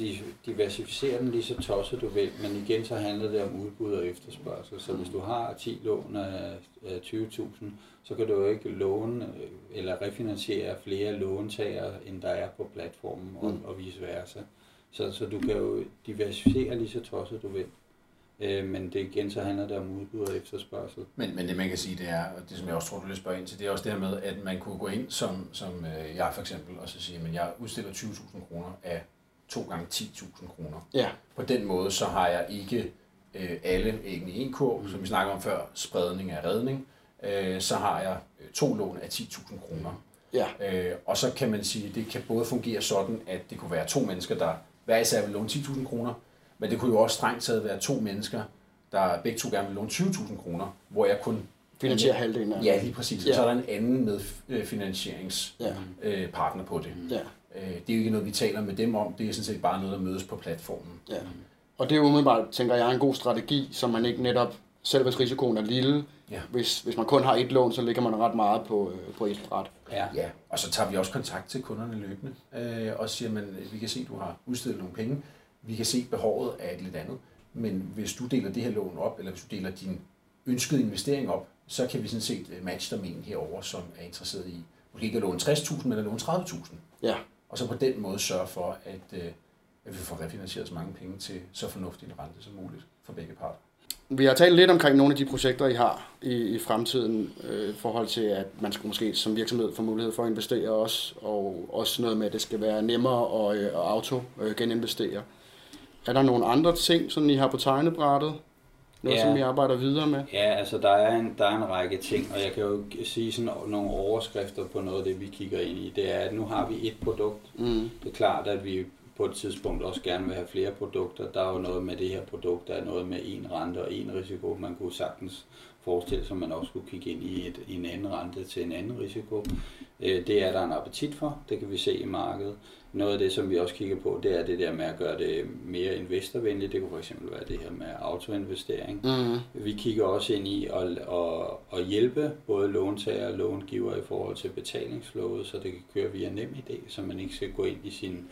diversificere den lige så tosset du vil, men igen så handler det om udbud og efterspørgsel. Så hvis du har 10 lån af 20.000, så kan du jo ikke låne øh, eller refinansiere flere låntagere, end der er på platformen, og, mm. og vice versa. Så, så du kan jo diversificere lige så tosset du vil. Øh, men det igen, så handler det om udbud og efterspørgsel. Men, men det man kan sige, det er, og det som jeg også tror, du vil spørge ind til, det er også det her med, at man kunne gå ind som, som øh, jeg for eksempel, og så sige, at jeg udstiller 20.000 kroner af 2 gange 10.000 kroner. Ja. På den måde, så har jeg ikke øh, alle æggene i en kurv, mm. som vi snakker om før, spredning af redning. Øh, så har jeg øh, to lån af 10.000 kroner. Ja. Øh, og så kan man sige, at det kan både fungere sådan, at det kunne være to mennesker, der hver især vil låne 10.000 kroner, men det kunne jo også strengt taget være to mennesker, der begge to gerne vil låne 20.000 kroner, hvor jeg kun Finansierer halvdelen af Ja, lige præcis. Ja. Så er der en anden med øh, finansieringspartner ja. på det. Ja. Øh, det er jo ikke noget, vi taler med dem om. Det er sådan set bare noget, der mødes på platformen. Ja. Og det er umiddelbart, tænker jeg, en god strategi, så man ikke netop selv hvis risikoen er lille, Ja. hvis, hvis man kun har et lån, så ligger man ret meget på, øh, på et bræt. Ja. Ja, og så tager vi også kontakt til kunderne løbende øh, og siger, man, vi kan se, at du har udstedt nogle penge, vi kan se behovet af et lidt andet, men hvis du deler det her lån op, eller hvis du deler din ønskede investering op, så kan vi sådan set øh, matche dig med en herover, som er interesseret i, måske ikke at låne 60.000, men at låne 30.000. Ja, og så på den måde sørge for, at, øh, at vi får refinansieret så mange penge til så fornuftig en rente som muligt for begge parter. Vi har talt lidt omkring nogle af de projekter, I har i, i fremtiden, øh, i forhold til, at man skulle måske som virksomhed få mulighed for at investere også, og også noget med, at det skal være nemmere at, øh, at auto øh, geninvestere. Er der nogle andre ting, som I har på tegnebrættet? Noget, Ja. som I arbejder videre med? Ja, altså der er, en, der er en række ting, og jeg kan jo sige sådan nogle overskrifter på noget af det, vi kigger ind i. Det er, at nu har vi et produkt. Mm. Det er klart, at vi på et tidspunkt også gerne vil have flere produkter. Der er jo noget med det her produkt, der er noget med en rente og en risiko. Man kunne sagtens forestille sig, at man også kunne kigge ind i, et, en anden rente til en anden risiko. Øh, Det er der en appetit for, det kan vi se i markedet. Noget af det, som vi også kigger på, det er det der med at gøre det mere investorvenligt. Det kunne fx være det her med autoinvestering. Mm. Vi kigger også ind i at, at, at hjælpe både låntager og långiver i forhold til betalingsflowet, så det kan køre via NemID, så man ikke skal gå ind i sin,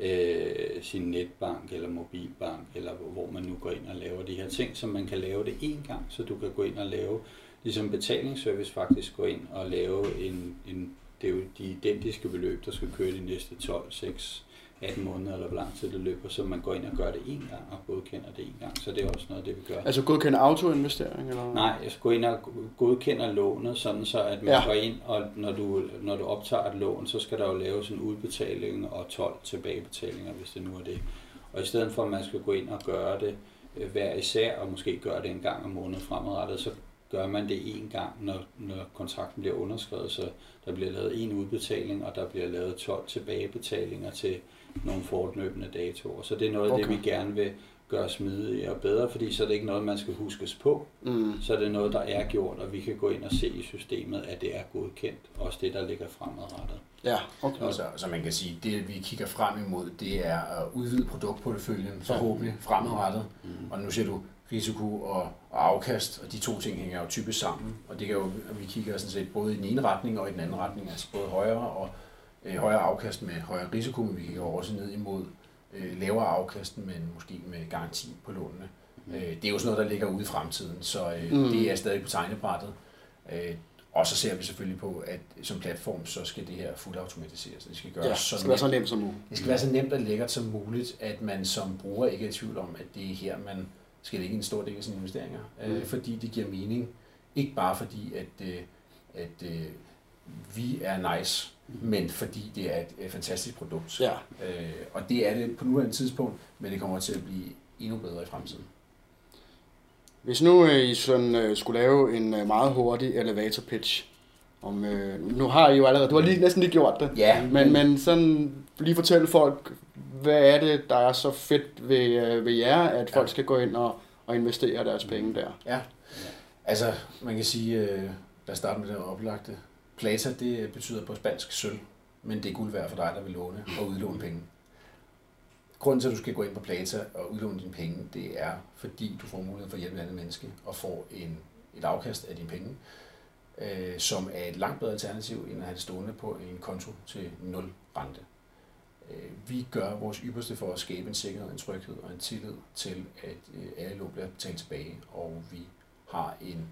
øh, sin netbank eller mobilbank, eller hvor man nu går ind og laver de her ting, så man kan lave det én gang, så du kan gå ind og lave, ligesom betalingsservice faktisk gå ind og lave en, en det er jo de identiske beløb, der skal køre de næste 12, 6, 18 måneder, eller hvor lang tid det løber, så man går ind og gør det én gang og godkender det én gang. Så det er også noget det, vi gør. Altså godkende autoinvestering? Eller? Nej, jeg skal gå ind og godkender lånet, sådan så at man Ja. ja. går ind, og når du, når du optager et lån, så skal der jo laves en udbetaling og 12 tilbagebetalinger, hvis det nu er det. Og i stedet for, at man skal gå ind og gøre det øh, hver især, og måske gøre det en gang om måneden fremadrettet, så gør man det en gang, når, når kontrakten bliver underskrevet, så der bliver lavet en udbetaling, og der bliver lavet 12 tilbagebetalinger til nogle fortløbende datoer. Så det er noget af Okay. det, vi gerne vil gøre smidigere og bedre, fordi så er det ikke noget, man skal huskes på, Mm. så er det noget, der er gjort, og vi kan gå ind og se i systemet, at det er godkendt. Også det, der ligger fremadrettet. Ja, okay. Og så, så man kan sige, det vi kigger frem imod, det er at udvide produktporteføljen forhåbentlig fremadrettet. Mm. Og nu ser du risiko og, og afkast, og de to ting hænger jo typisk sammen. Og det kan jo, at vi kigger sådan set både i den ene retning og i den anden retning, altså både højere og øh, højere afkast med højere risiko, men vi jo også ned imod øh, lavere afkast, men måske med garanti på lånene. Øh, det er jo sådan noget, der ligger ude i fremtiden, så øh, Mm. mm. det er stadig på tegnebrættet. Øh, og så ser vi selvfølgelig på, at som platform, så skal det her fuldt automatiseres. Det skal gøres Ja, så det skal være så nemt som muligt. det skal være så nemt og lækkert som muligt, at man som bruger ikke er i tvivl om, at det er her, man skal lægge en stor del af sine investeringer. Mm. Øh, fordi det giver mening. Ikke bare fordi, at, øh, at øh, vi er nice, men fordi det er et, et fantastisk produkt. Ja. Øh, og det er det på nuværende tidspunkt, men det kommer til at blive endnu bedre i fremtiden. Hvis nu øh, I sådan, øh, skulle lave en øh, meget hurtig elevator pitch, om, øh, nu har I jo allerede, du har lige, næsten lige gjort det, Ja, men, men sådan lige fortælle folk, hvad er det, der er så fedt ved, øh, ved jer, at folk Ja. skal gå ind og, og investere deres penge der? Ja, altså man kan sige, øh, lad os starte med det oplagte. Plata, det betyder på spansk sølv, men det er guld værd for dig, der vil låne og udlåne penge. Grunden til, at du skal gå ind på Plata og udlåne dine penge, det er, fordi du får mulighed for at hjælpe et andet menneske og får en, et afkast af dine penge, øh, som er et langt bedre alternativ, end at have det stående på en konto til 0 rente. Øh, vi gør vores ypperste for at skabe en sikkerhed, en tryghed og en tillid til, at øh, alle lån bliver betalt tilbage, og vi har en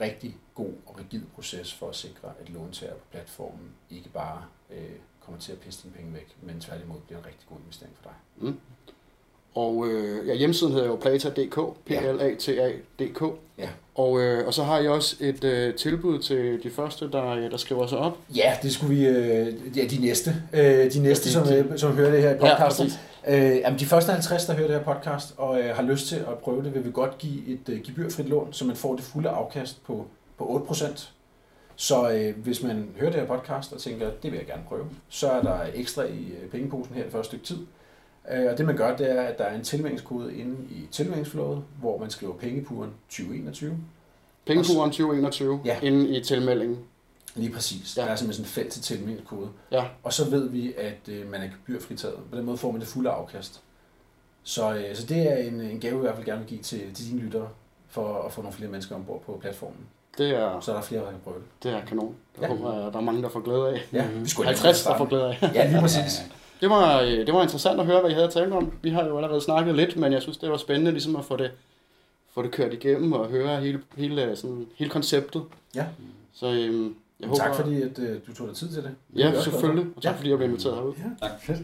rigtig god og rigid proces for at sikre, at låntager på platformen ikke bare øh, kommer til at pisse dine penge væk, men tværtimod bliver en rigtig god investering for dig. Og øh, ja, hjemmesiden hedder jo plata.dk, p l a t a.dk. Ja. Og, øh, og så har I også et øh, tilbud til de første, der, der skriver sig op. Ja, det skulle vi, øh, ja, de næste, øh, de næste, Ja, som, de- øh, som hører det her i podcasten. præcis. Øh, jamen, de første 50, der hører det her podcast og øh, har lyst til at prøve det, vil vi godt give et øh, gebyrfrit lån, så man får det fulde afkast på, på 8%. Så øh, hvis man hører det her podcast og tænker, det vil jeg gerne prøve, så er der ekstra i øh, pengeposen her det første stykke tid. Øh, og det man gør, det er, at der er en tilmeldingskode inde i tilmeldingsflowet, hvor man skriver pengepuren 2021. Pengepuren 2021 Ja. inde i tilmeldingen. Lige præcis. Ja. Der er simpelthen sådan en felt til tilmeldingskode. Ja. Og så ved vi, at øh, man er gebyrfritaget. På den måde får man det fulde afkast. Så, øh, så det er en, en gave, jeg i hvert fald gerne vil give til, til dine lyttere. for at få nogle flere mennesker ombord på platformen. Det er, Så er der flere, der kan prøve det. det er kanon. Jeg Ja. håber, der er mange, der får glæde af. Ja, vi skulle have 50, der får glæde af. Ja, lige præcis. [laughs] Det var, øh, det var interessant at høre, hvad I havde at tale om. Vi har jo allerede snakket lidt, men jeg synes, det var spændende ligesom at få det, få det kørt igennem og høre hele, hele, sådan, hele konceptet. Ja. Så øhm, jeg håber, Tak fordi, at øh, du tog dig tid til det. Ja, selvfølgelig. Og tak Ja. fordi jeg blev inviteret herud. Ja, Tak. fedt.